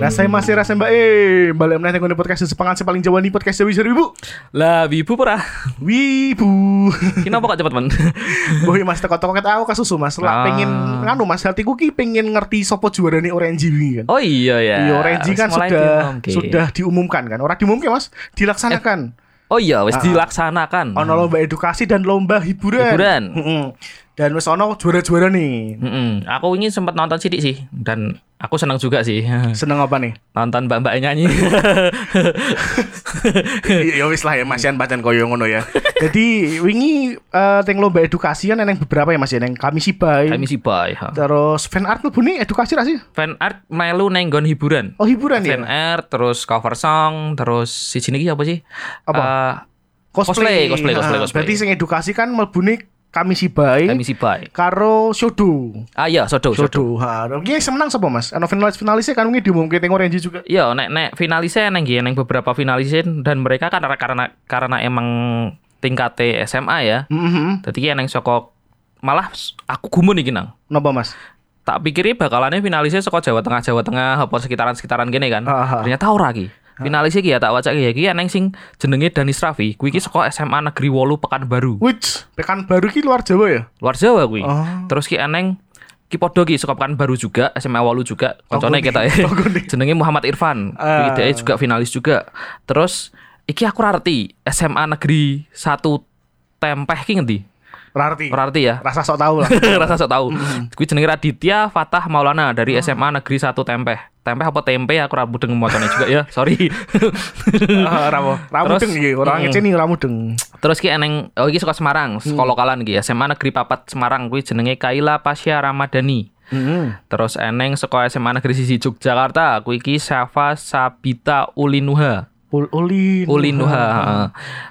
Rasanya masih rasa mbak eh balik meneh ngene podcast sepangan paling Jawa nih podcast Dewi Seribu. Lah wibu pura. Wibu. Kenapa kok cepet men? Boy mas teko-teko ket aku kasusu mas. Lah Ah. pengen nganu mas hatiku ki pengen ngerti sopo juara nih Orange wingi kan. Oh iya ya. Iya Orange kan sudah sudah diumumkan kan. Orang diumumkan mas, dilaksanakan. Oh iya wis Ah. dilaksanakan. Ono lomba edukasi dan lomba hiburan. Hiburan. Mm-mm. Dan wis ono juara-juara nih. Mm-mm. Aku ingin sempat nonton sidik sih dan aku senang juga sih Seneng apa nih? nonton mbak-mbak nyanyi. ya wis lah ya Mas Yan pancen koyo ngono ya. Jadi wingi eh teng lomba edukasi kan eneng beberapa ya Mas ya neng kami sibai. Kami ha. Terus fan art tuh nih edukasi ra sih? Fan art melu neng nggon hiburan. Oh hiburan ya. Fan art terus cover song terus si sini apa sih? Apa? Eh, Cosplay, cosplay, cosplay, Ah, cosplay. Berarti sing edukasi kan mlebune kami sibai kami sih bye. karo Shodo. Ah iya, sodo, sodo. Ha, iki menang sapa Mas? Ano finalis finalisnya kan wingi diumumke teng Orange juga. Iya, nek nek finalisnya neng nggih, neng beberapa finalisnya dan mereka kan karena karena karena emang tingkat SMA ya. Mhm. Jadi ki neng soko malah aku gumun iki nang. Napa Mas? Tak pikiri bakalannya finalisnya soko Jawa Tengah Jawa Tengah apa sekitaran-sekitaran gini kan. Ah, ah. Ternyata ora ki. Finalisnya ki ya tak wacak ya ki neng sing jenenge Danis Raffi, kuwi ki saka SMA Negeri 8 Pekanbaru. Wits, pekan baru ki luar Jawa ya? Luar Jawa kuwi. Oh. Terus ki eneng ki podo ki saka Pekanbaru juga, SMA 8 juga. Koncone kita ya. Jenenge Muhammad Irfan. Ah. Kuwi dhek juga finalis juga. Terus iki aku ngerti SMA Negeri 1 Tempeh ki ngendi? Ora arti. Ora ngerti ya. Rasa sok tahu lah. Rasa sok tahu. Kuwi jenenge Raditya Fatah Maulana dari SMA Negeri 1 Tempeh. Tempeh apa tempe aku ora mudeng mocone juga ya. Sorry. Ah, Ramo, deng iki, mm. ngeceni ramu deng. Terus ki eneng oh iki saka Semarang, sekolah lokalan iki SMA Negeri Papat Semarang kuwi jenenge Kaila Pasya Ramadhani. Heeh. Terus eneng saka SMA Negeri Sisi Yogyakarta kuwi iki Syafa Sabita Ulinuha. Ul ulin. Ulinuha. heeh.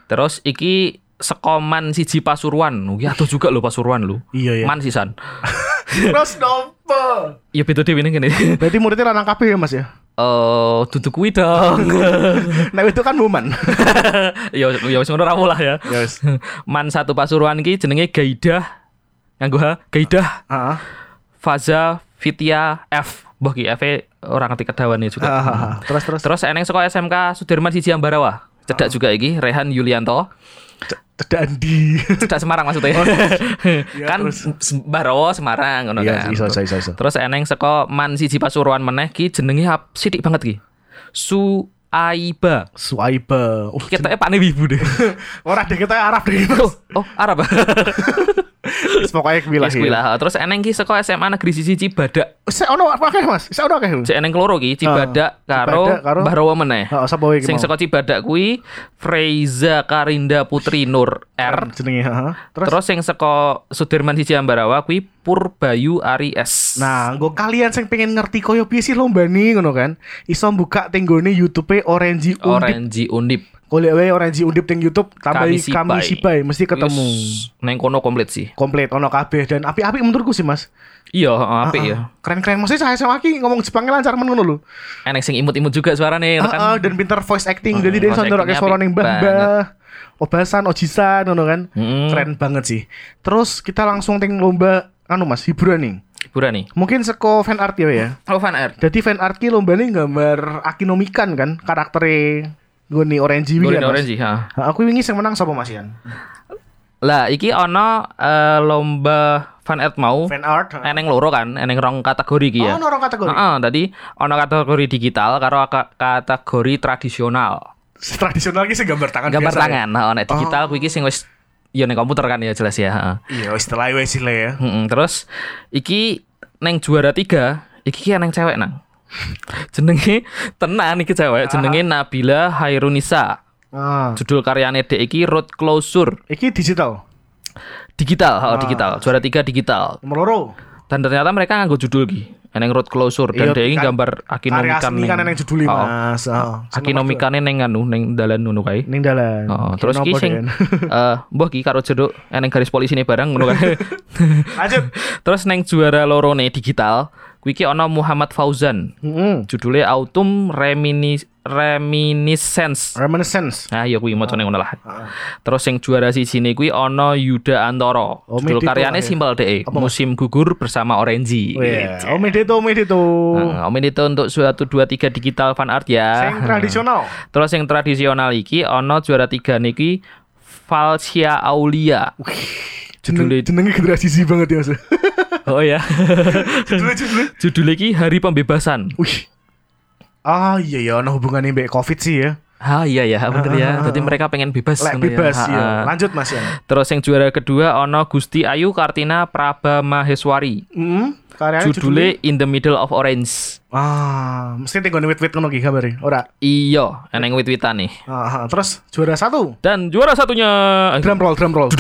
Terus iki Sekoman siji Pasuruan. Kuwi atuh juga lho Pasuruan lho. Iya ya. Man sisan. Terus nopo? Ya beda dhewe ning kene. Berarti muridnya lanang kabeh ya Mas ya? Eh, duduk kuwi dong. Nah itu kan Muman. ya ya wis ngono ra lah ya. Yes. Man satu Pasuruan iki jenenge Gaidah. Nganggo ha, Gaidah Heeh. Faza Fitia F. Mbah ki F orang ngerti kedawane juga. Ah, Terus terus Terus eneng saka SMK Sudirman siji Ambarawa. Cedak juga iki Rehan Yulianto. Cedak Andi. Cedak Semarang maksudnya. Iya, kan terus. S- Mbarawa Semarang ngono Iya, kan. iso iso iso. Terus eneng saka Man siji Pasuruan meneh ki jenenge sithik banget ki. Suaiba. Suaiba. Oh, Ketoke pakne wibu deh. ora deh kita Arab deh. oh, Arab. Wis Pokoknya kuwilah. Yes, kuwi lah. Terus eneng ki saka SMA Negeri Sisi Cibadak. Saya ono akeh Mas? Saya ono akeh. Cek eneng keloro ki Cibadak karo Cibadak karo- Mbah Rawa meneh. Heeh, sapa iki? Sing saka Cibadak kuwi Freiza Karinda Putri Nur R. jenenge, heeh. Terus Terus sing saka Sudirman siji Ambarawa kuwi Purbayu Ari S. Nah, nggo kalian sing pengen ngerti koyo piye sih lomba nih ngono kan. Iso buka tenggone YouTube Orange Undip. Orange Undip. Golek wae Orange Undip teng YouTube tambahi Kami kami Sipai. mesti ketemu. Neng kono komplit sih. Komplit ono kabeh dan api-api menurutku sih Mas. Iya, heeh, apik Heeh. ya. Keren-keren maksudnya saya sama Aki ngomong Jepangnya lancar men ngono lho. Enek sing imut-imut juga suarane Heeh, kan. dan pinter voice acting. Jadi dia sondorake actingnya suara ning mbah-mbah. Obasan, ojisan ngono kan. Mm. Keren banget sih. Terus kita langsung teng lomba anu Mas, hiburan nih. Hiburan nih. Mungkin seko fan art ya ya. Oh, fan art. Jadi fan art ki lomba nih gambar akinomikan kan karaktere Goni Orange kan, Mas? Orange, ha. Aku wingi sing menang sapa Mas Yan? Lah, iki ono eh, lomba fan art mau. Fan art. Eneng loro kan, eneng rong kategori iki Oh, ya. ono orang kategori. Heeh, tadi ono kategori digital karo ka- kategori tradisional. Tradisional ki sing gambar tangan Gambar biasa ya? tangan. Nah, nek digital kuwi iki sing wis ya ning komputer kan ya jelas ya, heeh. Iya, wis sih ya. Mm-mm, terus iki neng juara tiga iki ki neng cewek nang jenenge tenan iki cewek jenenge Nabila Hairunisa Ah. judul karyane dek iki Road Closure Iki digital. digital oh, digital juara tiga digital Nomor loro. dan ternyata mereka nganggo judul ki neng Road Closure dan Iya, dek iki kan- gambar Karya akinomikan seni kan neng juduli Oh, Mas. Heeh. akinomikane neng anu neng dalan ngono kae ning dalan. Oh, terus Kenapa, ki sing Den? eh mbah ki karo jeruk eneng garis polisi nih barang ngono kae Lanjut. terus neng juara lorone digital kuwi ki ana Muhammad Fauzan Heeh. judulnya Autumn Reminis Reminiscence. Reminiscence. Nah, ya kuwi macane ngono lah. Terus yang juara siji ne kuwi ana Yuda Antoro. Oh, Judul Medito karyane lah ya. simpel deh. Musim gugur bersama Orange. Oh iya. Oh Medito, Medito. Nah, Om itu untuk suatu dua tiga digital fan art ya. Yang tradisional. Terus yang tradisional iki ono juara tiga niki Falsia Aulia. Jeneng, Judulnya- jenengnya generasi Z banget ya mas. Oh ya. judulnya judulnya. Judul iki Hari Pembebasan. Wih. Ah iya ya, ono hubungannya mbak COVID sih ya. Ah iya ya, bener ya. Jadi mereka pengen bebas. Lek ya. bebas ya. ha. Lanjut mas ya. Terus yang juara kedua ono Gusti Ayu Kartina Praba Maheswari. Hmm, karyanya Judulnya In the Middle of Orange. Ah, mesti tinggal wit-wit ngono ki kabare. Ora. Iya, eneng wit-witan nih. Ah, ah. terus juara satu. Dan juara satunya Drum roll, drum roll.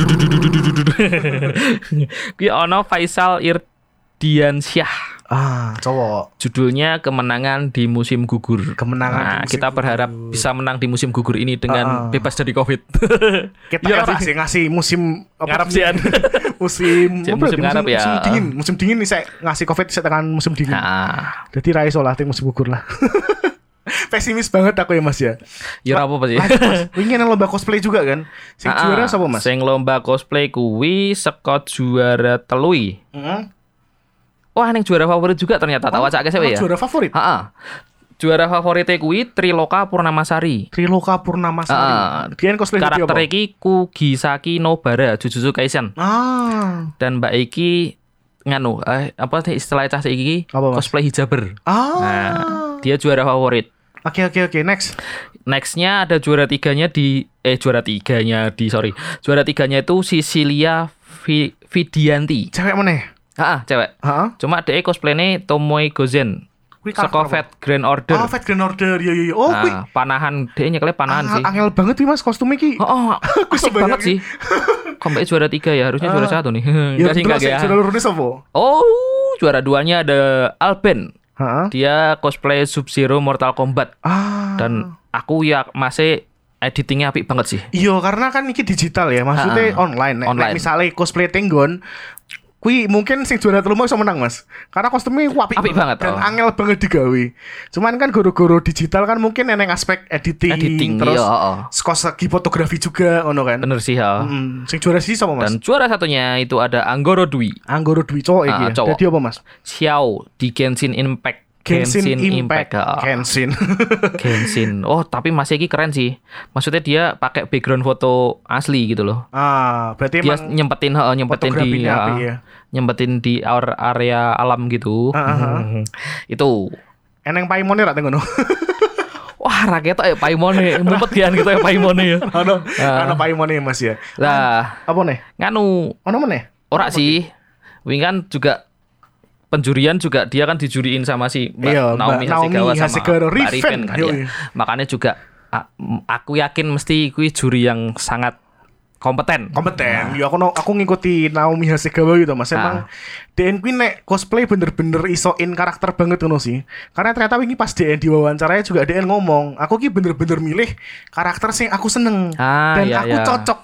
Ki ono Faisal Irdiansyah. Ah, cowok. Judulnya Kemenangan di Musim Gugur. Kemenangan di Nah, musim kita berharap bisa menang di musim gugur ini dengan ah. bebas dari Covid. Kita ya sih. sih ngasih musim Ngarep sih, musim apa musim ya, ngarep ya. musim dingin musim dingin nih saya ngasih covid saya tekan musim dingin nah, jadi rai lah musim gugur lah pesimis banget aku ya mas ya ya. Lanjut, mas ingin lomba cosplay juga kan sing Ah, juara siapa mas Sing lomba cosplay kuwi saka juara telui. Heeh. Wah, ning juara favorit juga ternyata wacake Oh, sih ya. juara favorit Heeh. Juara favoritnya kuwi Triloka Purnamasari. Triloka Purnamasari Ah, dia cosplay Karakter iki Kugisaki Nobara Jujutsu Kaisen. ah Dan Mbak iki nganu eh, apa sih istilah cah iki cosplay hijaber. ah Nah, dia juara favorit. oke oke oke next Nextnya ada juara tiganya di eh juara tiganya di sorry juara tiganya itu Sicilia Vi- Vidianti. cewek mana Ah, cewek. Heeh. Cuma dia cosplaynya Tomoe Gozen. Kuwi Saka? Fat Grand Order. Oh, Fat Grand Order. Iya, iya, iya. Oh, kuwi nah, panahan dia nyekelnya panahan sih. angel banget nih Mas kostumnya ki. Oh, oh asik bisa banget sih. Kok juara tiga ya? Harusnya juara satu nih. Enggak sih, enggak ya. Sudah lurusnya sopo? Oh, juara duanya ada Alben. Heeh. Dia cosplay Sub-Zero Mortal Kombat. Ah. Dan aku ya masih editingnya apik banget sih. Iya, karena kan ini digital ya, maksudnya Ha-ha. online. Nek, nek Online. misalnya cosplay tenggon, kui mungkin sing juara telu mau iso menang, Mas. Karena kostumnya Apik banget, dan oh. angel banget digawe. Cuman kan goro-goro digital kan mungkin eneng aspek editing, Editing, terus iya, heeh. skos segi fotografi juga ngono kan. Bener sih ya. Hmm, sing juara sih sama Mas? Dan juara satunya itu ada Anggoro Dwi. Anggoro Dwi cowok iki. Ah, ya. cowok. Jadi apa, Mas? Xiao di Genshin Impact. Genshin, Impact. ha. Genshin. Genshin. Oh, tapi masih iki keren sih. Maksudnya dia pakai background foto asli gitu loh. ah, berarti Dia nyempetin heeh, nyempetin di apik ya. nyempetin di ar- area alam gitu. Ah, ah, ah. Itu. eneng paimone ra ngono. Wah, rakyat ya paimone, mumpet gian gitu ya paimone ya. Ono Ah. ono paimone Mas ya. Lah, Apa nih? nganu Ono meneh? ora sih. Wingi kan juga penjurian juga dia kan dijuriin sama si Mbak Iya, Naomi, Mbak Naomi Hasegawa sama. Mbak. Riven kan ya. Makanya juga aku yakin mesti kui juri yang sangat kompeten. kompeten. Ya aku aku ngikuti Naomi Hasegawa gitu Mas. Emang DN kuwi nek cosplay bener-bener isoin karakter banget ngono sih. Karena ternyata wingi pas DN diwawancara juga DN ngomong, aku ki bener-bener milih karakter sing aku seneng Ah, dan iya, aku iya. cocok.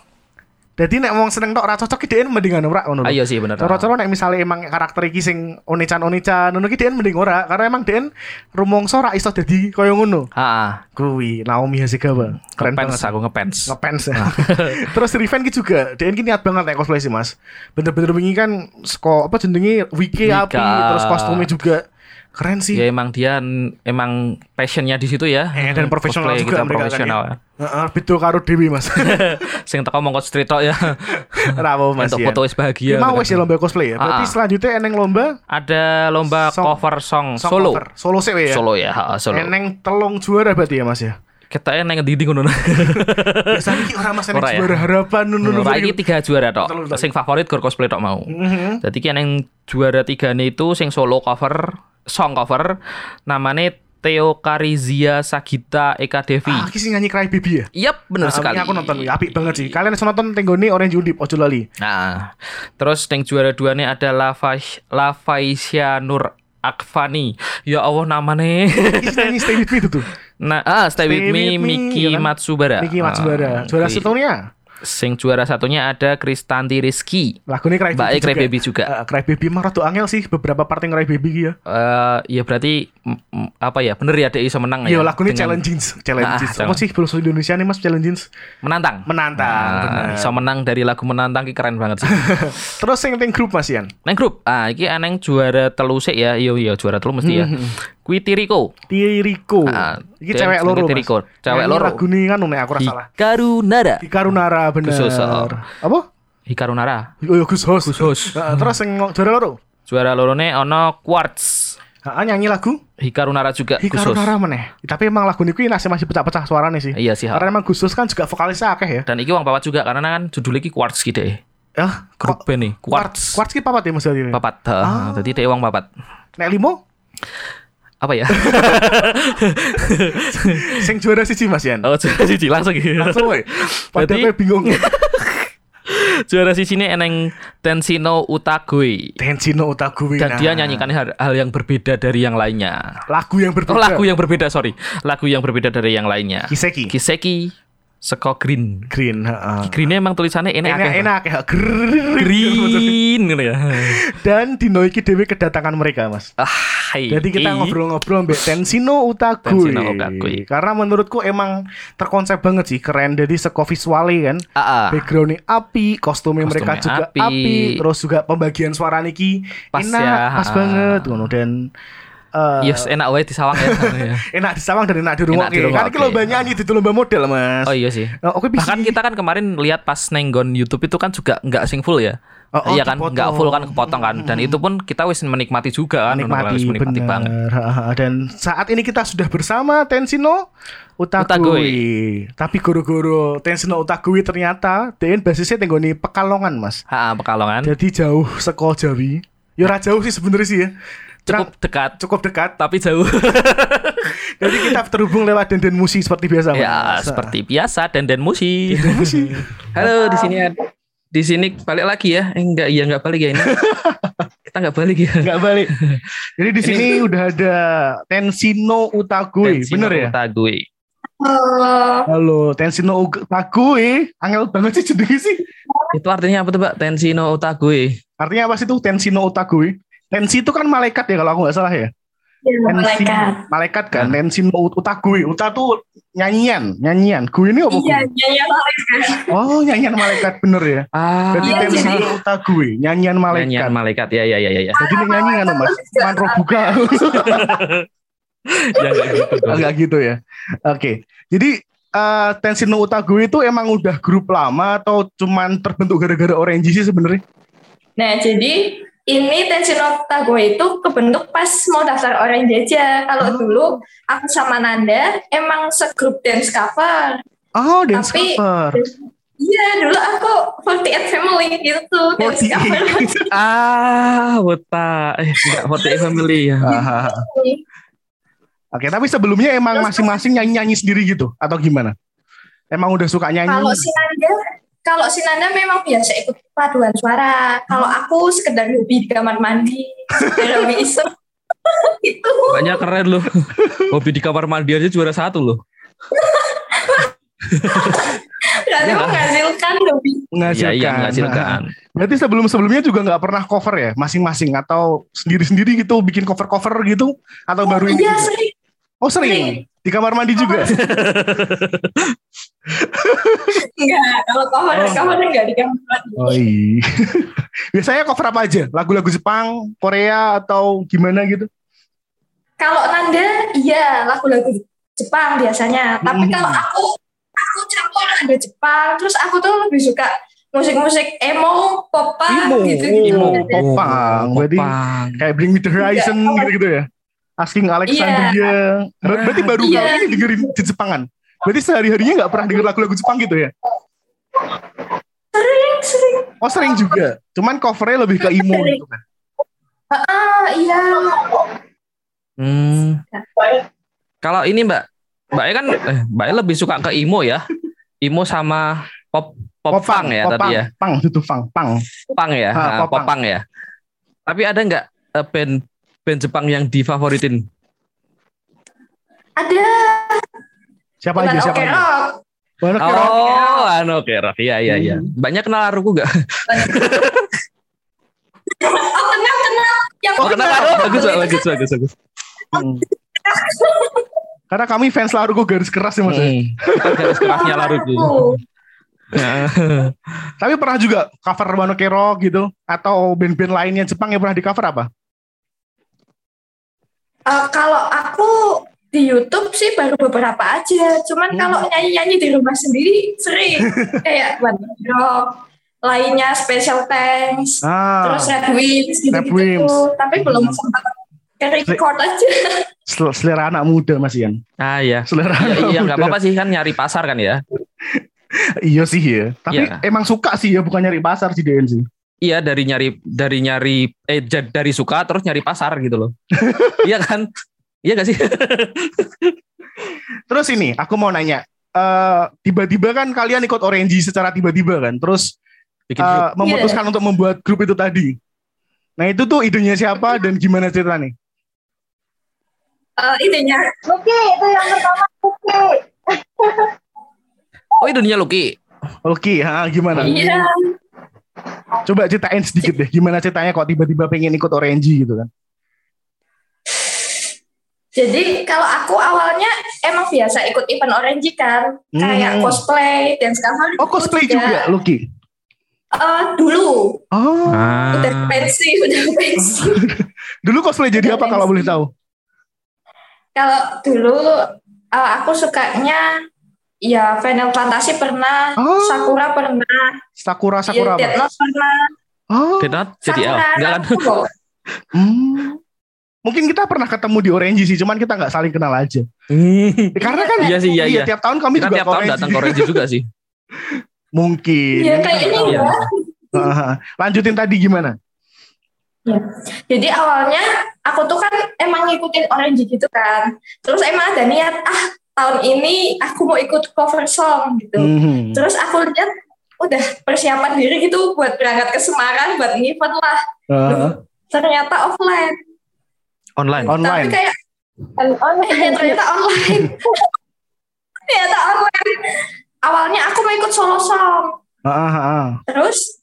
Jadi nek wong seneng tok ora cocok ki DN mendingan ora ngono. lho. Ah, iya sih bener. Cara-cara nek misalnya emang karakter iki sing onichan-onichan ngono ki DN mending ora karena emang DN rumongso ora iso dadi kaya ngono. Ah, Kuwi Naomi Hasegawa. Keren ngepens banget. aku ngepens. ngefans ya. Terus Riven ki juga, DN ki niat banget nek cosplay sih Mas. Bener-bener wingi kan seko apa jenenge wiki api, terus kostumnya juga keren sih. Ya emang dia emang passionnya di situ ya. Eh, dan profesional Cosplay juga gitu, mereka profesional. kan ya. Heeh, beda karo Dewi Mas. Sing teko mongko street tok ya. Apa Mas. Untuk ya. foto wis bahagia. Mau gitu wis ya lomba cosplay ya. Berarti Ah. selanjutnya eneng lomba Ada lomba Song- cover song, song solo. cover. Solo sih ya. Solo ya, ha, solo. Eneng telung juara berarti ya Mas ya. Kita neng ngendi ngono. Biasanya ki ora Mas eneng Ora ya? juara harapan ngono Ora iki tiga juara tok. Telur. Sing favorit gur cosplay tok mau. Mhm. Jadi ki neng juara tiga itu sing solo cover, song cover namanya Theo Karizia Sagita Eka Devi. Ah, ki sing nyanyi Cry Baby ya. Yap, bener Ah, sekali. aku nonton, wih, apik banget sih. Kalian harus nonton tenggone Orange Undip, ojo lali. Nah, terus yang juara dua nih ada Lavais Lavaisya Nur Akfani. Ya Allah namanya. Nyanyi Stay With Me itu tuh. nah, ah, stay, with Stay me, With Me, Miki ya kan? Matsubara. Niki Matsubara. Ah, Juara kui. satunya. Sing juara satunya ada Kristanti Rizky. Lagunya Cry Baby Cry Baby juga. Eh, Cry Baby mah rada angel sih beberapa part yang Cry Baby ya. Eh, ya berarti apa ya? Bener ya dek iso menang Yo ya. lagunya Dengan challenges, challenges. Ah, Apa sih bahasa Indonesia nih Mas challenges? menantang. Menantang. Nah, bener. iso menang dari lagu menantang ki keren banget sih. Terus ting grup Mas Ian. Neng grup, ah iki aneng juara telu sik ya. Iya iya juara telu mesti ya. Kuwi Tiriko. Tiriko. Ah, Iki cewek loro. Tiriko. Cewek loro. Lagu ini kan nek aku rasa salah. Hikarunara. Hikarunara bener. Gus Hoso. Apa? Hikarunara. Oh, ya Gus Hos. Gus Hos. Heeh, terus yang juara loro. Juara lorone ono Quartz. Heeh, nyanyi lagu Hikarunara juga Gus Hos. Hikarunara meneh. Tapi emang lagu niku masih masih pecah-pecah suaranya sih. Iya sih. Karena emang Hos kan juga vokalisnya akeh ya. Dan iki wong papat juga karena kan judulnya iki Quartz gitu ya. Ya, Grup band nih, Quartz. Quartz. Quartz ki papat ya Mas Yadi? Papat. Ah. Jadi dia wong papat. Nek limo Apa ya? sing juara siji Mas Yan. oh, juara siji langsung gitu. Langsung wae. Padahal bingung. juara siji ini eneng Tensino Utagoe. Tensino Utagui. Dan nah. dia nyanyikan hal, hal yang berbeda dari yang lainnya. lagu yang berbeda. Oh, lagu yang berbeda, sorry. Lagu yang berbeda dari yang lainnya. Kiseki. Kiseki Seko Green. Green, heeh. Greennya emang tulisannya enak Enak akeh. enak ya. Green. Green gitu ya. Dan dino iki dhewe kedatangan mereka, Mas. Ah, hai. Jadi kita ngobrol-ngobrol mbak Tensino Utagui. Tensino Utagui. Karena menurutku emang terkonsep banget sih, keren. Jadi seko visualnya kan. Ah, ah. Backgroundnya api, kostumnya, mereka Kostumnya juga api. api. terus juga pembagian suara niki Pas enak, ya, pas banget, ngono dan eh, Yes, enak wae disawang ya. Ya. enak disawang dan enak dirungokke. dirungokke. Kan iki lomba nyanyi di lomba model, Mas. Oh iya sih. Oh, bisa. Bahkan kita kan kemarin lihat pas nenggon YouTube itu kan juga nggak sing full ya. Oh, oh, iya kan, nggak full kan kepotong kan. Dan itu pun kita wis menikmati juga kan. menikmati, menikmati bener. banget. Dan saat ini kita sudah bersama Tensino Utagui. Utagui. Tapi goro-goro Tensino Utagui ternyata DN basisnya tenggoni Pekalongan, Mas. Ha, Pekalongan. Jadi jauh seko Jawi. Ya ora jauh sih sebenarnya sih ya. Cukup dekat, cukup dekat. tapi jauh. Jadi kita terhubung lewat denden musi seperti biasa, ya, Mas. seperti biasa dan musi. musi. Halo, di sini ada- di sini balik lagi ya. Eh, enggak, iya enggak balik ya ini. kita enggak balik ya. Enggak balik. Jadi di sini udah ada Tensino Utagui, Tensino bener ya? Utagui. Halo, Tensino Utagui. Angel banget sih jenenge sih. Itu artinya apa tuh, Mbak? Tensino Utagui. Artinya apa sih itu Tensino Utagui? Tensi itu kan malaikat ya kalau aku nggak salah ya. Ya, Tensi, malaikat. malaikat kan. Nah. Tensino Utagui. Uta tuh nyanyian, nyanyian. Gui ini apa? Iya, Gui? iya, malaikat. Oh, nyanyian malaikat bener ya. Ah, Jadi Iya, Tensino jadi- Utagui, nyanyian malaikat. nyanyian malaikat. Ya, ya, ya, ya. ya. Jadi ini nyanyi kan Mas, manro buka. ya enggak gitu. Enggak gitu ya. Oke. Jadi eh Tensino Utagui itu emang udah grup lama atau cuman terbentuk gara-gara Orange sih sebenarnya? Nah, jadi ini Tensino Tago itu kebentuk pas mau daftar Orange aja. Kalau Oh. dulu aku sama Nanda emang segrup dance cover. Oh, dance Tapi- cover. Iya, dulu aku 48 Family gitu, dance 48. cover. Ah, wota. Eh, enggak 48 family ya. Ah, Oke, tapi sebelumnya emang masing-masing nyanyi-nyanyi sendiri gitu atau gimana? Emang udah suka nyanyi? Kalau si Nanda, kalau si Nanda memang biasa ikut paduan suara. Kalau aku sekedar hobi di kamar mandi, dalam iseng. itu Banyak keren loh. Hobi di kamar mandi aja juara satu loh. berarti menghasilkan hobi. Menghasilkan. Iya, iya, menghasilkan. Nah, berarti sebelum-sebelumnya juga nggak pernah cover ya, masing-masing atau sendiri-sendiri gitu bikin cover-cover gitu atau baru ini? Iya, sering. Oh sering. sering. Di kamar mandi juga. Enggak, kalau cover, Oh. cover enggak di. Oh iya. Biasanya cover apa aja? Lagu-lagu Jepang, Korea atau gimana gitu? Kalau Nanda, iya lagu-lagu Jepang biasanya. Tapi Mhm. kalau aku, aku campur ada Jepang. Terus aku tuh lebih suka musik-musik emo, pop punk Emo. gitu. Emo, gitu. pop punk. Berarti Popang. kayak Bring Me The Horizon Iya. gitu-gitu ya? Asking Alexandria. Ber- Berarti baru Iya. kali ini dengerin di Jepangan. Berarti sehari-harinya nggak pernah denger lagu-lagu Jepang gitu ya? Sering, sering. Oh sering juga. Cuman covernya lebih ke emo gitu kan. Ah, iya. Hmm. Kalau ini Mbak, Mbak kan eh, Mbak lebih suka ke emo ya. Emo sama pop pop, punk ya pop tadi punk, ya. Punk itu punk, punk. Punk ya, Ah, Nah, pop pop punk. punk ya. Tapi ada nggak eh, band band Jepang yang difavoritin? Ada. Siapa aja? Bukan Siapa Oke aja? Rock. Banyak ya, Rock. Oh, anu oke, Rock. Iya, iya, iya. Hmm. Banyak kenal Aruku nggak? Oh, kenal, kenal. Yang Oh, kenal kenal. Aruku. Bagus, bagus, bagus, bagus. Hmm. Karena kami fans Larugo garis keras ya mas. Hmm. Garis kerasnya gitu. Ya. Tapi pernah juga cover Wano Kero gitu atau band-band lainnya Jepang yang pernah di cover apa? Eh, kalau aku di YouTube sih baru beberapa aja. Cuman Hmm. kalau nyanyi-nyanyi di rumah sendiri sering. Kayak One Rock, lainnya Special Thanks, Ah, terus Red Wings gitu-gitu. Wings. Tapi belum sempat ke record aja. sel- selera anak muda Mas Ian. Ah iya. Selera Ya, anak iya nggak apa-apa sih kan nyari pasar kan ya. Iya sih ya. Tapi Iya. emang suka sih ya bukan nyari pasar sih DN sih. Iya dari nyari dari nyari eh dari suka terus nyari pasar gitu loh. iya kan? Iya gak sih? Terus ini aku mau nanya. eh tiba-tiba kan kalian ikut Orange secara tiba-tiba kan. Terus Bikin grup. memutuskan untuk membuat grup itu tadi. Nah itu tuh idenya siapa dan gimana ceritanya? Eh, idenya Lucky itu yang pertama Lucky. Oh itu dunia Lucky. Oke, ha, gimana? iya Coba ceritain sedikit deh, gimana ceritanya kok tiba-tiba pengen ikut Orange gitu kan? Jadi kalau aku awalnya emang biasa ikut event Orange kan, kayak Hmm. cosplay dan sekarang Oh cosplay juga, Lucky. Eh, dulu Oh, Ah. udah pensi, udah pensi. dulu cosplay jadi apa kalau boleh tahu? Kalau dulu eh, aku sukanya ya Final Fantasy pernah, Oh. Sakura pernah, Sakura ya, Sakura Death apa? Note pernah, Oh, Dead Note jadi L. Sakura, Enggak kan? Naruto. hmm. Mungkin kita pernah ketemu di Orange sih, cuman kita nggak saling kenal aja. Eh, Karena kan Iya sih, iya, iya. tiap tahun kami Kita juga tiap tahun Orange. datang ke Orange juga sih. Mungkin. Iya kayaknya. Iya. ya. Lanjutin tadi gimana? Jadi awalnya aku tuh kan emang ngikutin Orange gitu kan. Terus emang ada niat ah tahun ini aku mau ikut cover song gitu. Mhm. Terus aku lihat udah persiapan diri gitu buat berangkat ke Semarang buat ngevent lah. Heeh. Ternyata offline. Online. online. Tapi kayak And on eh, ternyata online. ternyata online. Awalnya aku mau ikut solo song. Heeh, heeh. Terus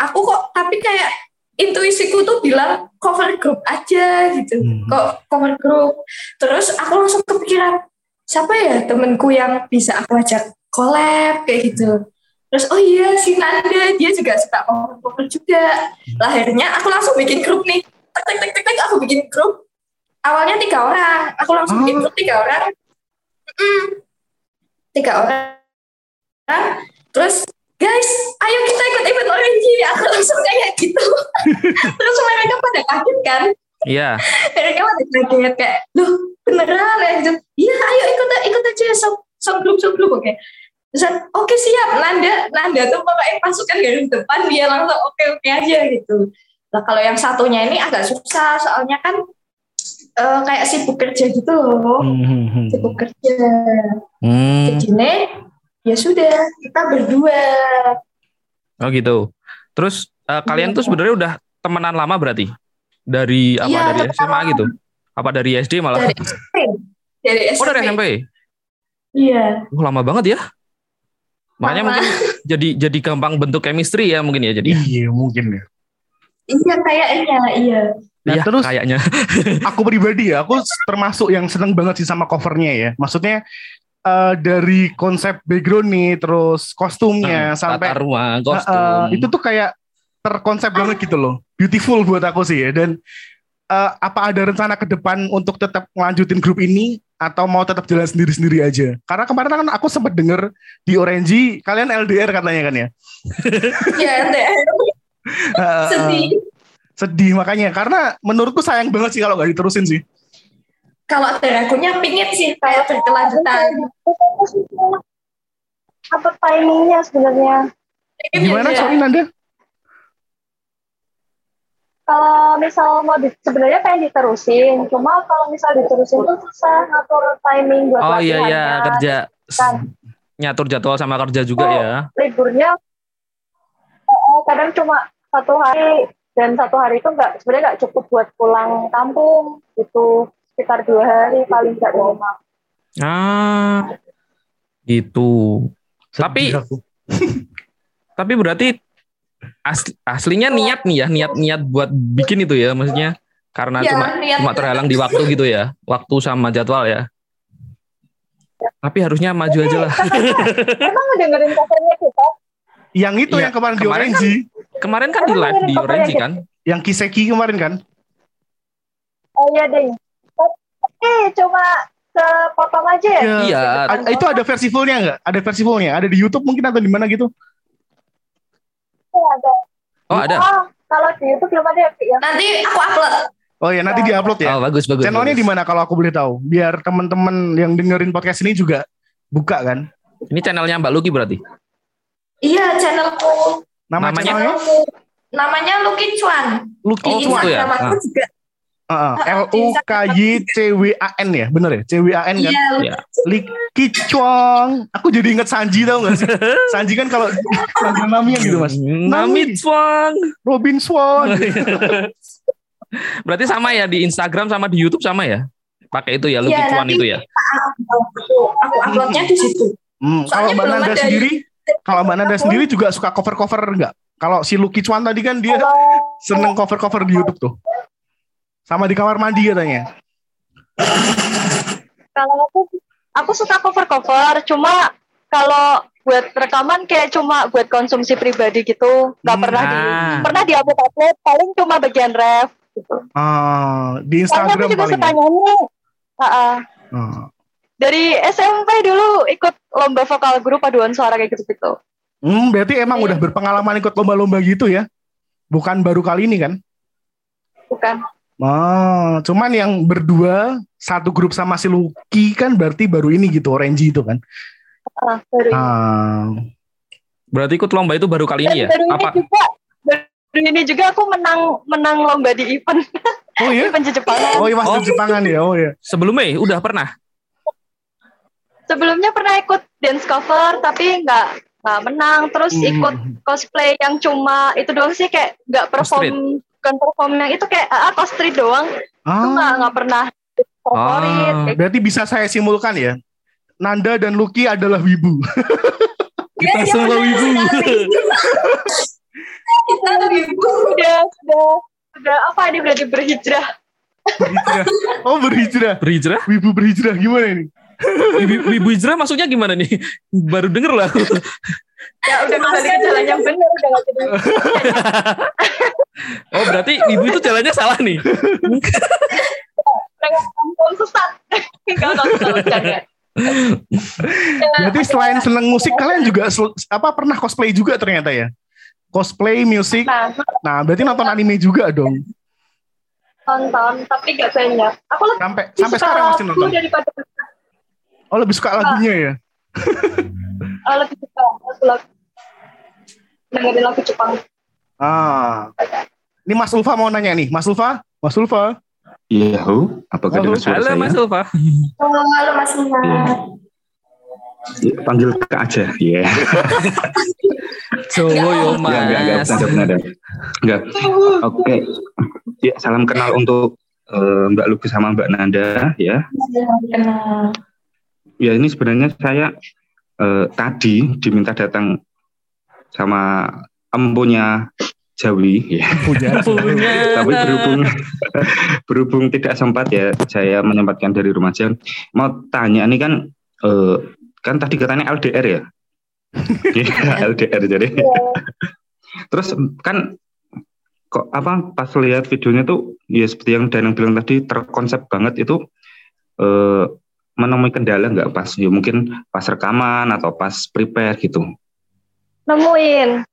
aku kok tapi kayak intuisiku tuh bilang cover group aja gitu. Hmm. Kok cover group. Terus aku langsung kepikiran siapa ya temenku yang bisa aku ajak collab kayak gitu. Terus oh iya si Nanda dia juga suka cover cover juga. Lahirnya aku langsung bikin grup nih. Tek tek tek tek, tek aku bikin grup. Awalnya tiga orang. Aku langsung Oh. tiga orang. Mm-mm. Tiga orang. Terus guys, ayo kita ikut event Orange. Aku langsung kayak gitu. Terus mereka pada kaget kan. Iya. Mereka pada kaget kayak, loh beneran ya gitu. Iya, ayo ikut ikut aja song song grup song grup oke. Terus oke siap, Nanda Nanda tuh pokoknya pasukan garis depan dia langsung oke oke aja gitu. Nah kalau yang satunya ini agak susah soalnya kan eh, kayak sibuk kerja gitu loh, Mhm. sibuk kerja. Hmm. Jadi ya sudah kita berdua. Oh gitu. Terus eh, kalian tuh sebenarnya udah temenan lama berarti? Dari apa Iya, dari SMA gitu? Apa dari SD malah? dari SMP. Dari SMP. Oh dari SMP. Iya. Oh, lama banget ya. Makanya Lama. mungkin jadi jadi gampang bentuk chemistry ya mungkin ya jadi. Iya mungkin ya. Iya kayaknya iya. Nah, Iya, terus kayaknya. aku pribadi ya, aku termasuk yang seneng banget sih sama covernya ya. Maksudnya eh, dari konsep background nih, terus kostumnya sampai Tata rumah, kostum. eh, itu tuh kayak terkonsep banget gitu loh. Beautiful buat aku sih ya. Dan eh, apa ada rencana ke depan untuk tetap ngelanjutin grup ini atau mau tetap jalan sendiri-sendiri aja? Karena kemarin kan aku sempat denger di Orange kalian LDR katanya kan ya. Iya. Eh, Sedih. Sedih makanya karena menurutku sayang banget sih kalau nggak diterusin sih. Kalau dari akunya pingin sih kayak berkelanjutan. apa timingnya sebenarnya? Gimana ya. sorry Nanda? Kalau misal mau di, sebenarnya pengen diterusin, cuma kalau misal diterusin tuh susah ngatur timing buat Oh iya iya kerja Kan. nyatur jadwal sama kerja juga Oh. ya. liburnya eh, kadang cuma satu hari dan satu hari itu nggak sebenarnya nggak cukup buat pulang kampung itu sekitar dua hari paling nggak rumah. Ah. Gitu. Tapi-. Tapi berarti asli, aslinya niat nih ya, niat-niat buat bikin itu ya maksudnya. Karena Ya, cuma niat- cuma terhalang di waktu gitu ya, waktu sama jadwal ya. Tapi harusnya maju aja lah. Emang dengerin covernya kita? Yang itu Iya, yang kemarin di kemarin Orange, Kemarin kan di live di Orange kan. yang Kiseki kemarin kan? Oh iya deh. Tapi cuma sepotong aja ya? Iya. A- itu ada versi fullnya nggak? Ada versi fullnya? Ada di YouTube mungkin atau di mana gitu? Iya, ada. Oh ada. Oh, kalau di YouTube belum ada ya, ya? Nanti aku upload. Oh ya nanti diupload ya. Oh bagus bagus. Channelnya di mana kalau aku boleh tahu? Biar teman-teman yang dengerin podcast ini juga buka kan? Ini channelnya Mbak Luki berarti. Iya, channelku. Nama Namanya? channelnya? Channelku. Namanya Lucky Chuan. Lucky Oh, Chuan. itu ya? Aku Ah. juga. Heeh, L U K Y C W A N ya, bener ya? C W A N kan? Iya, Iya. Lucky Chuan. Aku jadi inget Sanji tau gak sih? Sanji kan kalau Sanji Namian gitu mas. Nami Twang. Robin Swan. Berarti sama ya di Instagram sama di YouTube sama ya? Pakai itu ya Luki Iya, nanti- itu ya. aku, aku uploadnya di situ. Hmm, kalau Soalnya Mbak belum Nanda sendiri, kalau Mbak Nanda sendiri juga suka cover-cover enggak? Kalau si Lucky Chuan tadi kan dia seneng cover-cover di YouTube tuh. Sama di kamar mandi katanya. kalau aku aku suka cover cover cuma kalau buat rekaman kayak cuma buat konsumsi pribadi gitu nggak Hmm, pernah di ah. pernah di upload upload paling cuma bagian ref gitu Ah, di soalnya aku Instagram juga paling. suka ya? nyanyi Ah, ah. Ah. Dari SMP dulu ikut lomba vokal grup paduan suara kayak gitu gitu Hmm, berarti emang udah berpengalaman ikut lomba-lomba gitu ya? Bukan baru kali ini kan? bukan Oh, cuman yang berdua satu grup sama si Lucky kan berarti baru ini gitu, Orange itu kan? Ah, baru ini. Ah, Berarti ikut lomba itu baru kali ini ya? baru ini Apa? juga baru ini juga aku menang menang lomba di event oh iya? event Jepangan Oh iya mas Oh. di Jepangan ya, oh iya. Sebelumnya udah pernah? Sebelumnya pernah ikut dance cover tapi nggak nggak menang terus Hmm. ikut cosplay yang cuma itu doang sih kayak nggak perform bukan perform yang itu kayak ah, cosplay doang itu nggak Ah, nggak pernah favorit Ah. berarti bisa saya simpulkan ya. Nanda dan Lucky adalah wibu. Kita Iya, semua wibu. Kita wibu. udah udah udah apa ini berarti berhijrah berhijrah. Oh berhijrah. Berhijrah? Wibu berhijrah gimana ini? Wibu, wibu hijrah maksudnya gimana nih? Baru denger lah aku. ya udah kembali ke jalan yang benar udah Oh berarti wibu itu jalannya salah nih. sesat. Berarti selain seneng musik kalian juga apa pernah cosplay juga ternyata ya? Cosplay, musik. nah berarti nonton anime juga dong. nonton tapi nggak banyak aku lebih Sampai sampai suka sekarang masih nonton. daripada Oh, lebih suka lagunya ya? uh, lebih suka lagu lagu dengerin lagu Jepang Ah. Ini Mas Ulfa mau nanya nih. Mas Ulfa? Mas Ulfa? Iya, Hu. Apakah Halo. dengar suara Halo saya? Mas Ulfa. Halo, halo Mas Lima. Ya, panggil ke aja. Iya. Jowo yo Enggak, enggak, enggak, Mas. bercanda, bercanda. Enggak. Oke. Ya, salam kenal untuk eh, Mbak Luki sama Mbak Nanda ya. Kenal. Ya, ini sebenarnya saya eh, tadi diminta datang sama empunya Jawi ya. Punya. Tapi berhubung berhubung tidak sempat ya, saya menyempatkan dari rumah jam. Mau tanya nih kan eh, kan tadi katanya LDR ya? Iya, LDR jadi. Terus kan kok apa pas lihat videonya tuh ya seperti yang Danang bilang tadi terkonsep banget itu eh, menemui kendala nggak pas ya mungkin pas rekaman atau pas prepare gitu nemuin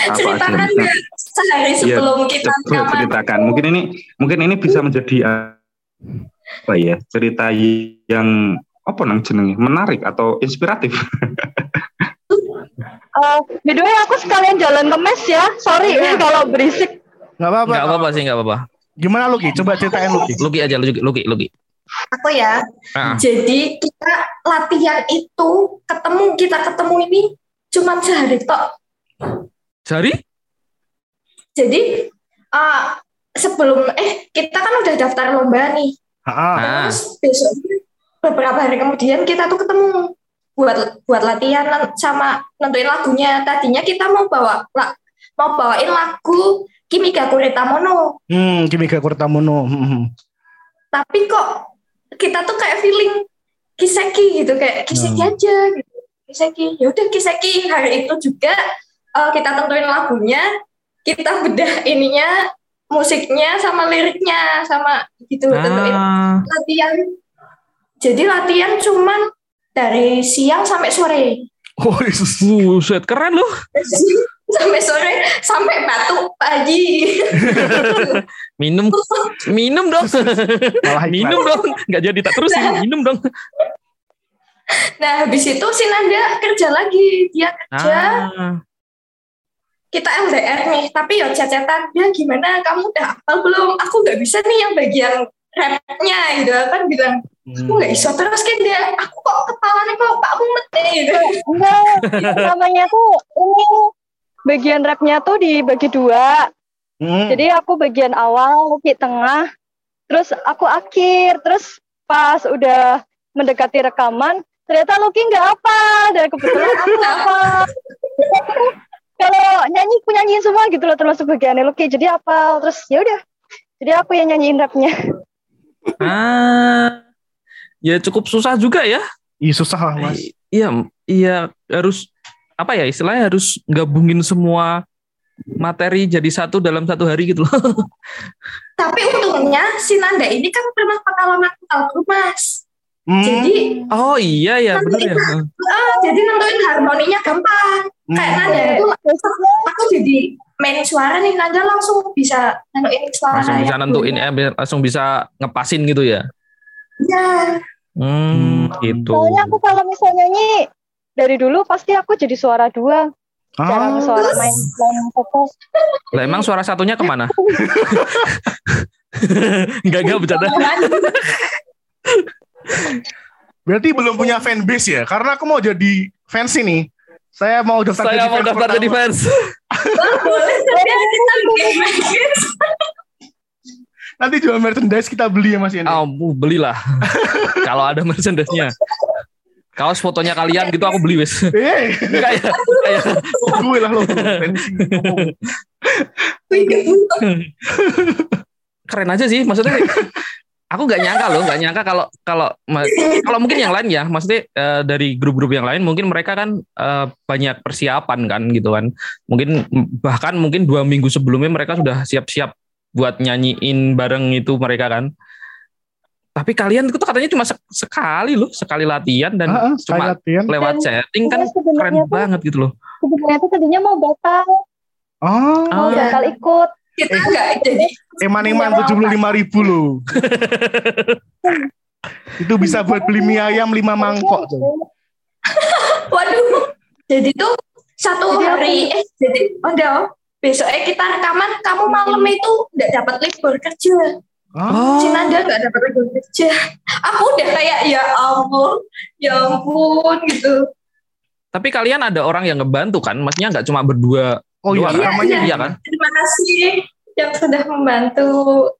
apa aja Ceritakan bisa nggak sehari sebelum kita Coba rekaman. ceritakan mungkin ini mungkin ini bisa menjadi apa ya cerita yang apa nang jenenge menarik atau inspiratif uh, by the way aku sekalian jalan ke mes ya sorry kalau berisik Gak apa-apa. Enggak apa-apa sih, enggak apa-apa. Gimana Lucky? Coba ceritain Lucky. Luki aja, Luki, Luki, Luki. Aku ya. Ah. Jadi kita latihan itu ketemu kita ketemu ini cuma sehari tok. Jari? Jadi eh, sebelum eh kita kan udah daftar lomba nih. Ah. Terus besok beberapa hari kemudian kita tuh ketemu buat buat latihan sama nentuin lagunya. Tadinya kita mau bawa la- mau bawain lagu Kimika Kuritamono. Hmm, Kimika Kurtamono. Hmm, hmm. Tapi kok kita tuh kayak feeling Kiseki gitu kayak Kiseki Hmm. aja gitu. Kiseki. Ya udah Kiseki hari itu juga eh, kita tentuin lagunya, kita bedah ininya musiknya sama liriknya sama gitu tentuin Ah, latihan. Jadi latihan cuman dari siang sampai sore. Oh, buset keren loh. Sampai sore sampai batuk pagi. Minum. Minum dong. Malah minum dong. Nggak jadi tak terusin. Minum dong. nah habis itu si Nanda kerja lagi. Dia kerja. Ah, kita LDR nih. Tapi ya cecetan dia gimana? Kamu udah hafal belum? Aku nggak bisa nih yang bagian rapnya gitu kan bilang aku nggak bisa. Terus kan dia aku kok kepalanya kok pak mumet nih gitu. Enggak, itu namanya tuh ini bagian rapnya tuh dibagi dua. Hmm. Jadi aku bagian awal, Lucky tengah, terus aku akhir, terus pas udah mendekati rekaman, ternyata Lucky nggak apa, dan kebetulan aku apa. Kalau nyanyi aku nyanyiin semua gitu loh, termasuk bagiannya Lucky. Jadi apa? Terus ya udah, jadi aku yang nyanyiin rapnya. ah. Ya cukup susah juga ya. Ih, susah lah, Mas. I- Iya, iya harus apa ya istilahnya harus gabungin semua materi jadi satu dalam satu hari gitu loh. tapi untungnya si Nanda ini kan pernah pengalaman album mas Hmm. jadi Oh iya ya benar ya. ah, jadi nentuin harmoninya gampang Hmm. kayak Nanda itu aku jadi main suara nih Nanda langsung bisa nentuin suara Langsung bisa nentuin eh, langsung bisa ngepasin gitu ya. ya Hmm, gitu. Soalnya aku kalau misalnya nyanyi dari dulu pasti aku jadi suara dua, jarang Ah, suara main main fokus. Lah emang suara satunya ke mana? Enggak enggak bercanda. berarti belum punya fanbase ya? Karena aku mau jadi fans ini. Saya mau daftar Saya jadi mau fans daftar jadi pertama. fans. bikin magazine. Nanti jual merchandise kita beli ya Mas Yandi. Oh, belilah. Kalau ada merchandise-nya. Kaos fotonya kalian gitu aku beli wes. Eh, Kayak kayak gue lah lo. Keren aja sih maksudnya aku nggak nyangka loh nggak nyangka kalau kalau kalau mungkin yang lain ya maksudnya eh, dari grup-grup yang lain mungkin mereka kan eh, banyak persiapan kan gitu kan mungkin bahkan mungkin dua minggu sebelumnya mereka sudah siap-siap buat nyanyiin bareng itu mereka kan tapi kalian itu katanya cuma sek- sekali loh sekali latihan dan ah, sekali cuma latihan. lewat Dan- chatting kan Iya, keren tuh- banget gitu loh Sebenarnya tuh tadinya mau batal, Oh, mau Oh. batal ikut. kita enggak jadi eman-eman tujuh puluh lima ribu loh. Itu bisa buat beli mie ayam lima mangkok tuh. waduh jadi tuh satu Jadi hari eh jadi oh enggak oh. besoknya kita rekaman kamu malam itu enggak dapat libur kerja Oh, si Nanda nggak dapat libur kerja aku udah kayak ya ampun ya ampun gitu tapi kalian ada orang yang ngebantu kan maksudnya nggak cuma berdua oh iya, doang, namanya iya kan terima kasih yang sudah membantu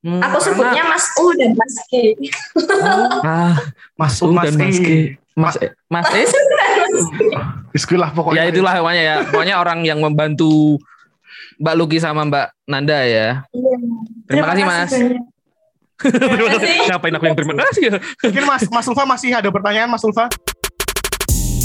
Hmm, aku karena- sebutnya Mas U dan Mas G ah Mas U Mas dan Mas. G. Mas E- Mas E. Biskulah pokoknya. Ya itulah pokoknya ya. Pokoknya orang yang membantu Mbak Luki sama Mbak Nanda ya. Iya. Terima kasih, Mas. banyak. Terima kasih. Ngapain aku yang terima kasih ya? Mungkin Mas Mas Ulfa masih ada pertanyaan Mas Ulfa?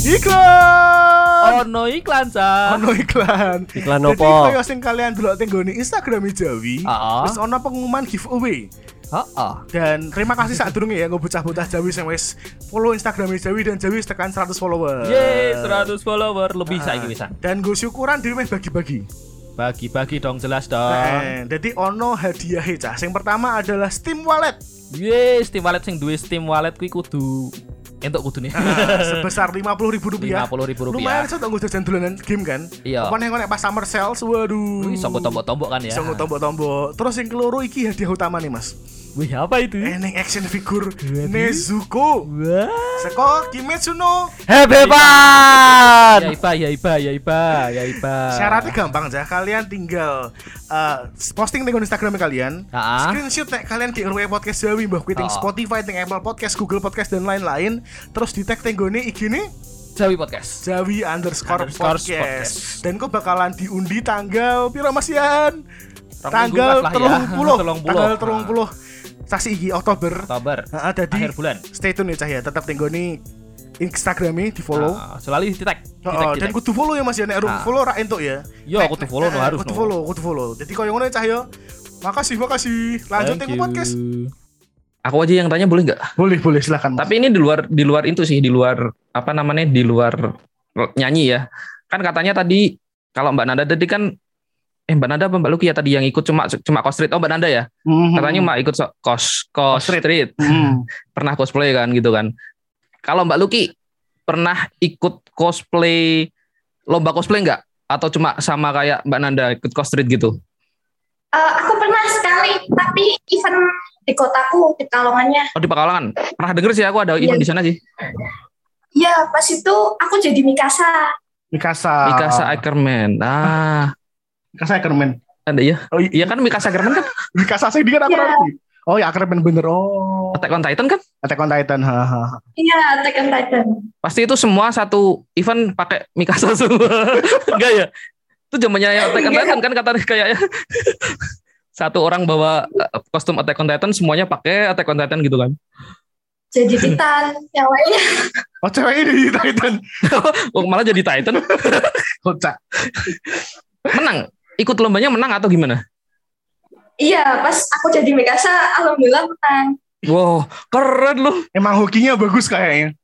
Iklan. no iklan sa. Ono iklan. Iklan Jadi opo? kaya sing kalian delok tenggone Instagram Jawi, wis ono pengumuman giveaway. Heeh. Dan terima kasih saat durunge ya bocah-bocah Jawi sing wis follow Instagram Jawi dan Jawi tekan 100 follower. Yeay, 100 follower lebih saiki bisa. Dan gue syukuran dhewe bagi-bagi. Bagi-bagi dong jelas dong. Eh, Jadi ono hadiah cah. Sing pertama adalah Steam Wallet Yeay, Steam Wallet sing duwe Steam Wallet kuwi kudu entuk kudune. Ah, sebesar lima puluh ribu rupiah. Rp50.000. Lumayan so tunggu jajan dolanan game kan. Iya. Apa nih nek pas summer sales, waduh. Wih, tombok-tombok kan ya. Bisa tombok-tombok. Terus yang keloro iki hadiah utama nih mas. Wih, apa itu? Eneng action figure. Nezuko. Wah. Seko Kimetsu no. Hebat. Ya iba, ya iba, ya iba, ya iba. Syaratnya gampang aja. Kalian tinggal uh, posting di Instagram kalian. Ah. Screenshot nek kalian di RW Podcast Jawi mbah kuwi ting Ah. Spotify, ting Apple Podcast, Google Podcast dan lain-lain. Terus di tag tenggone IG nih Jawi Podcast. Jawi underscore, Underscore podcast. podcast. Dan kok bakalan diundi tanggal piro Mas Yan? tanggal ya. telung puluh tanggal telung puluh sasi iki Oktober Oktober. Heeh, dadi Akhir bulan. stay tune ya cah ya tetap tenggo nih Instagramnya di follow Ah, selalu di tag. Di Oh, tag, di dan kudu follow ya Mas ya nek urung Ah. follow ra entuk ya. Yo, Nek- kudu follow no harus Kudu no. follow, kudu follow. Jadi koyo ngono cah yo. Makasih, makasih. Lanjut ke podcast. Aku aja yang tanya boleh nggak? Boleh, boleh silakan. Tapi ini di luar di luar itu sih, di luar apa namanya? Di luar nyanyi ya. Kan katanya tadi kalau Mbak Nanda tadi kan eh Mbak Nanda apa Mbak Luki ya tadi yang ikut cuma cuma cos street. Oh Mbak Nanda ya. Mhm. Katanya Mbak ikut so- cos cos Street. street. Hmm. Pernah cosplay kan gitu kan. Kalau Mbak Luki pernah ikut cosplay lomba cosplay nggak? Atau cuma sama kayak Mbak Nanda ikut cos street gitu? Eh, aku pernah sekali, tapi event di kotaku di Kalongannya. Oh di Pekalongan. Pernah denger sih aku ada event Iya. di sana sih. Iya, pas itu aku jadi Mikasa. Mikasa. Mikasa Ackerman. Ah, Mikasa Ackerman. ada ya. Oh, iya, Iya kan Mikasa Ackerman kan Mikasa saya kan aku Iya. ngerti. Oh ya Ackerman bener. Oh. Attack on Titan kan? Attack on Titan. Ha, ha, ha. Iya, Attack on Titan. Pasti itu semua satu event pakai Mikasa semua. Enggak ya? Itu zamannya yang Attack on Iya. Titan kan katanya kayaknya. Satu orang bawa eh, kostum Attack on Titan semuanya pakai Attack on Titan gitu kan. Jadi Titan. Yang lainnya Oh cewek ini di Titan. Oh, malah jadi Titan. Kocak. Menang. Ikut lombanya menang atau gimana? Iya, pas aku jadi Mikasa, alhamdulillah menang. Wow, keren loh. Emang hokinya bagus kayaknya.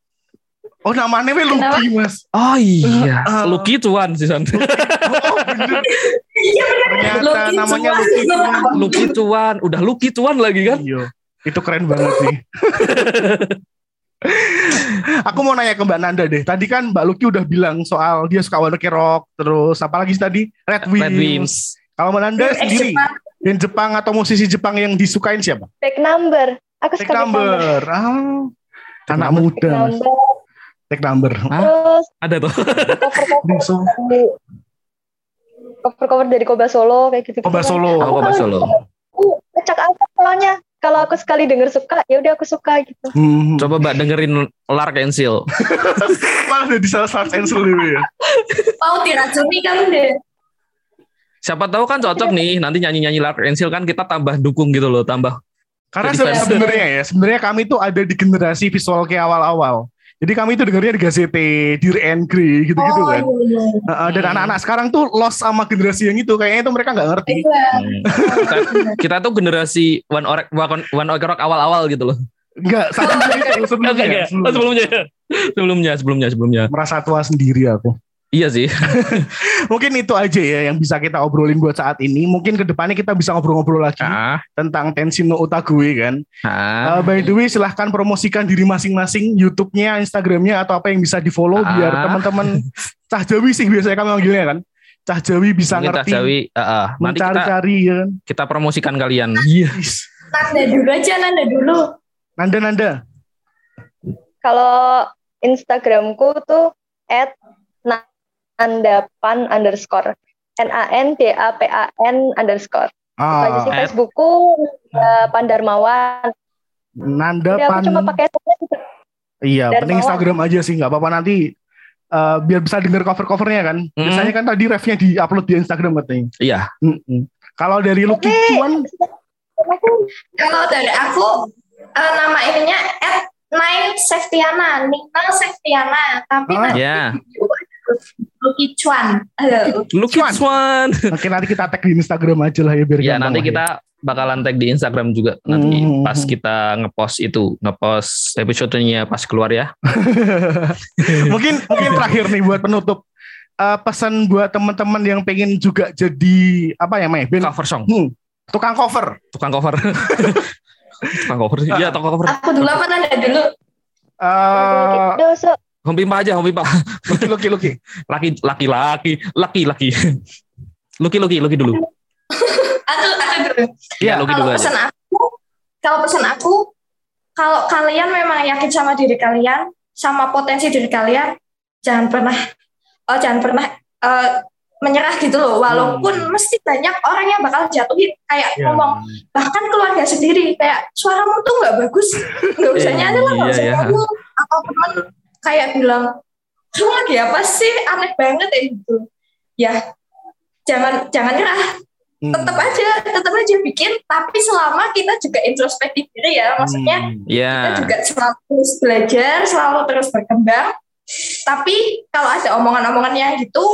Oh namanya we Kenapa? Lucky mas. Oh iya, Eh, eh. Lucky cuan sih San. Oh bener. Iya benar. Ternyata Lucky namanya Cuan. Lucky Cuan. Lucky cuan, udah Lucky cuan lagi kan? Iya. Itu keren banget sih. Aku mau nanya ke Mbak Nanda deh. Tadi kan Mbak Lucky udah bilang soal dia suka Wonder Rock, terus apa lagi sih tadi? Red Wings. Red Wings. Kalau Mbak Nanda sendiri, Jepang. band Jepang atau musisi Jepang yang disukain siapa? Back number. Aku Take suka back number. number. Ah, anak number. muda Back mas. number. Take number. Hah? Terus Ada tuh. cover-cover dari Koba Solo kayak gitu. Koba Solo. Aku Koba Solo. Ngecek aja soalnya. Kalau aku sekali denger suka, ya udah aku suka gitu. Hmm. Coba Mbak dengerin Lark and Seal. Malah udah di salah satu cancel dulu ya. Mau diracuni kamu deh. Siapa tahu kan cocok nih nanti nyanyi-nyanyi Lark and Seal kan kita tambah dukung gitu loh, tambah. Karena sebenarnya ya, sebenarnya kami tuh ada di generasi visual kayak awal-awal. Jadi kami tuh dengarnya di Gazette, Dear and Grey gitu-gitu oh, kan. iya, iya. Heeh, dan Hmm. anak-anak sekarang tuh lost sama generasi yang itu kayaknya itu mereka nggak ngerti. Iya. kita, kita tuh generasi One Orek One, One Ok Rock awal-awal gitu loh. Enggak, itu, sebelumnya. Oh, sebelumnya. sebelumnya, sebelumnya, sebelumnya. Merasa tua sendiri aku. Iya sih. Mungkin itu aja ya yang bisa kita obrolin buat saat ini. Mungkin ke depannya kita bisa ngobrol-ngobrol lagi Ah, tentang Tensino Otague kan. ah. Uh, by the way, silahkan promosikan diri masing-masing YouTube-nya, Instagram-nya atau apa yang bisa di-follow Ah. biar teman-teman Cah Jawi sih biasanya kami manggilnya kan. Cah Jawi bisa Mungkin ngerti, Jawi, ah, ah. nanti kita mencari-cari ya kan. kita promosikan kalian. Iya. Is. Nanda dulu aja, Nanda dulu. Nanda Nanda. Kalau Instagramku tuh at nandapan underscore. N-A-N-D-A-P-A-N underscore. Itu aja Ah, sih at- Facebookku Nanda Pandarmawan. Nanda Jadi aku Pan. cuma pakai. Iya, Darmawan. penting Instagram aja sih nggak apa-apa nanti uh, biar bisa denger cover-covernya kan. Hmm. Biasanya kan tadi refnya di-upload di Instagram katanya. Iya. Mm-mm. Kalau dari Lucky Oke. Cuan, Kalau dari aku, eh, nama ininya at Nine Septiana, Nina Septiana, tapi Ah. nanti Ya. Lucky Chuan. Lucky. Swan. oke nanti kita tag di Instagram aja lah ya biar Ya gampang nanti lah ya. kita bakalan tag di Instagram juga nanti Hmm. pas kita ngepost itu ngepost episode-nya pas keluar ya. mungkin mungkin terakhir nih buat penutup Eh, pesan buat teman-teman yang pengen juga jadi apa ya Mei? Cover song, Hmm, tukang cover. tukang cover. tukang cover sih. Iya, tukang cover. Aku dulu apa Nanda dulu? Eh, Dosa. Home Pimpa aja, Home Pimpa. Lucky Lucky Lucky. Laki laki laki laki laki. Lucky Lucky Lucky dulu. Aku, aku dulu. Iya, Lucky kalau dulu aja. pesan aku, kalau pesan aku, kalau kalian memang yakin sama diri kalian, sama potensi diri kalian, jangan pernah, oh jangan pernah eh, menyerah gitu loh. Walaupun mesti banyak orang yang bakal jatuhin, kayak Ya. ngomong bahkan keluarga sendiri kayak suaramu tuh nggak bagus, nggak usah nyanyi lah, nggak iya, usah iya. nyanyi. Atau teman kayak bilang, kamu lagi apa sih? Aneh banget ya gitu. Ya, jangan jangan nyerah. Hmm. tetap aja tetap aja bikin tapi selama kita juga introspektif diri ya maksudnya Hmm. kita Ya. juga selalu terus belajar selalu terus berkembang tapi kalau ada omongan-omongan yang gitu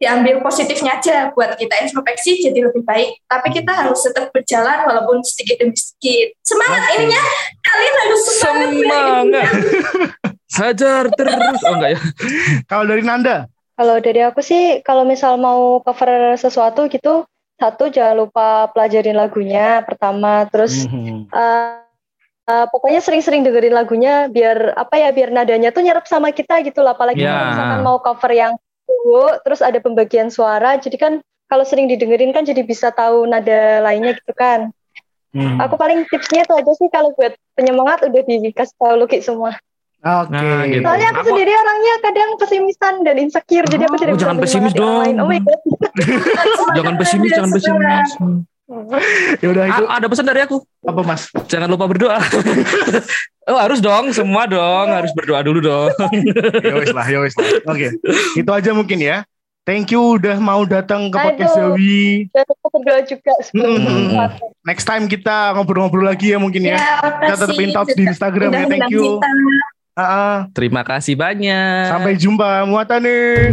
diambil positifnya aja buat kita introspeksi jadi lebih baik tapi kita harus tetap berjalan walaupun sedikit demi sedikit semangat Oke. ininya kalian harus semangat Semangat. Hajar terus. Oh enggak ya. Kalau dari Nanda, Kalau dari aku sih, kalau misal mau cover sesuatu gitu, satu jangan lupa pelajarin lagunya pertama, terus Mhm. eh, eh, pokoknya sering-sering dengerin lagunya biar apa ya, biar nadanya tuh nyerap sama kita gitu lah. Apalagi kalau misalkan mau cover yang dulu, terus ada pembagian suara, jadi kan kalau sering didengerin kan jadi bisa tahu nada lainnya gitu kan. Mhm. Aku paling tipsnya itu aja sih kalau buat penyemangat udah dikasih tahu Luki semua. Oke. Nah, gitu. Soalnya aku, Aku- sendiri orangnya kadang pesimisan dan insecure, jadi aku Oh, tidak bisa jangan pesimis dong. Oh my god. Jangan pesimis, jangan pesimis. Ya udah itu Ah, ada pesan dari aku. apa Mas? Jangan lupa berdoa. oh, harus dong, semua dong, harus berdoa dulu dong. Ya wis lah, ya wis lah. Oke. Itu aja mungkin ya. Thank you udah mau datang ke podcast Aduh. Zawi. Dan aku berdoa juga bersesuatu. Next time kita ngobrol-ngobrol lagi ya mungkin ya. ya, Kita tetap in touch di Instagram ya. Thank you. Kita. Ah, ah. Terima kasih banyak. sampai jumpa. Muatane.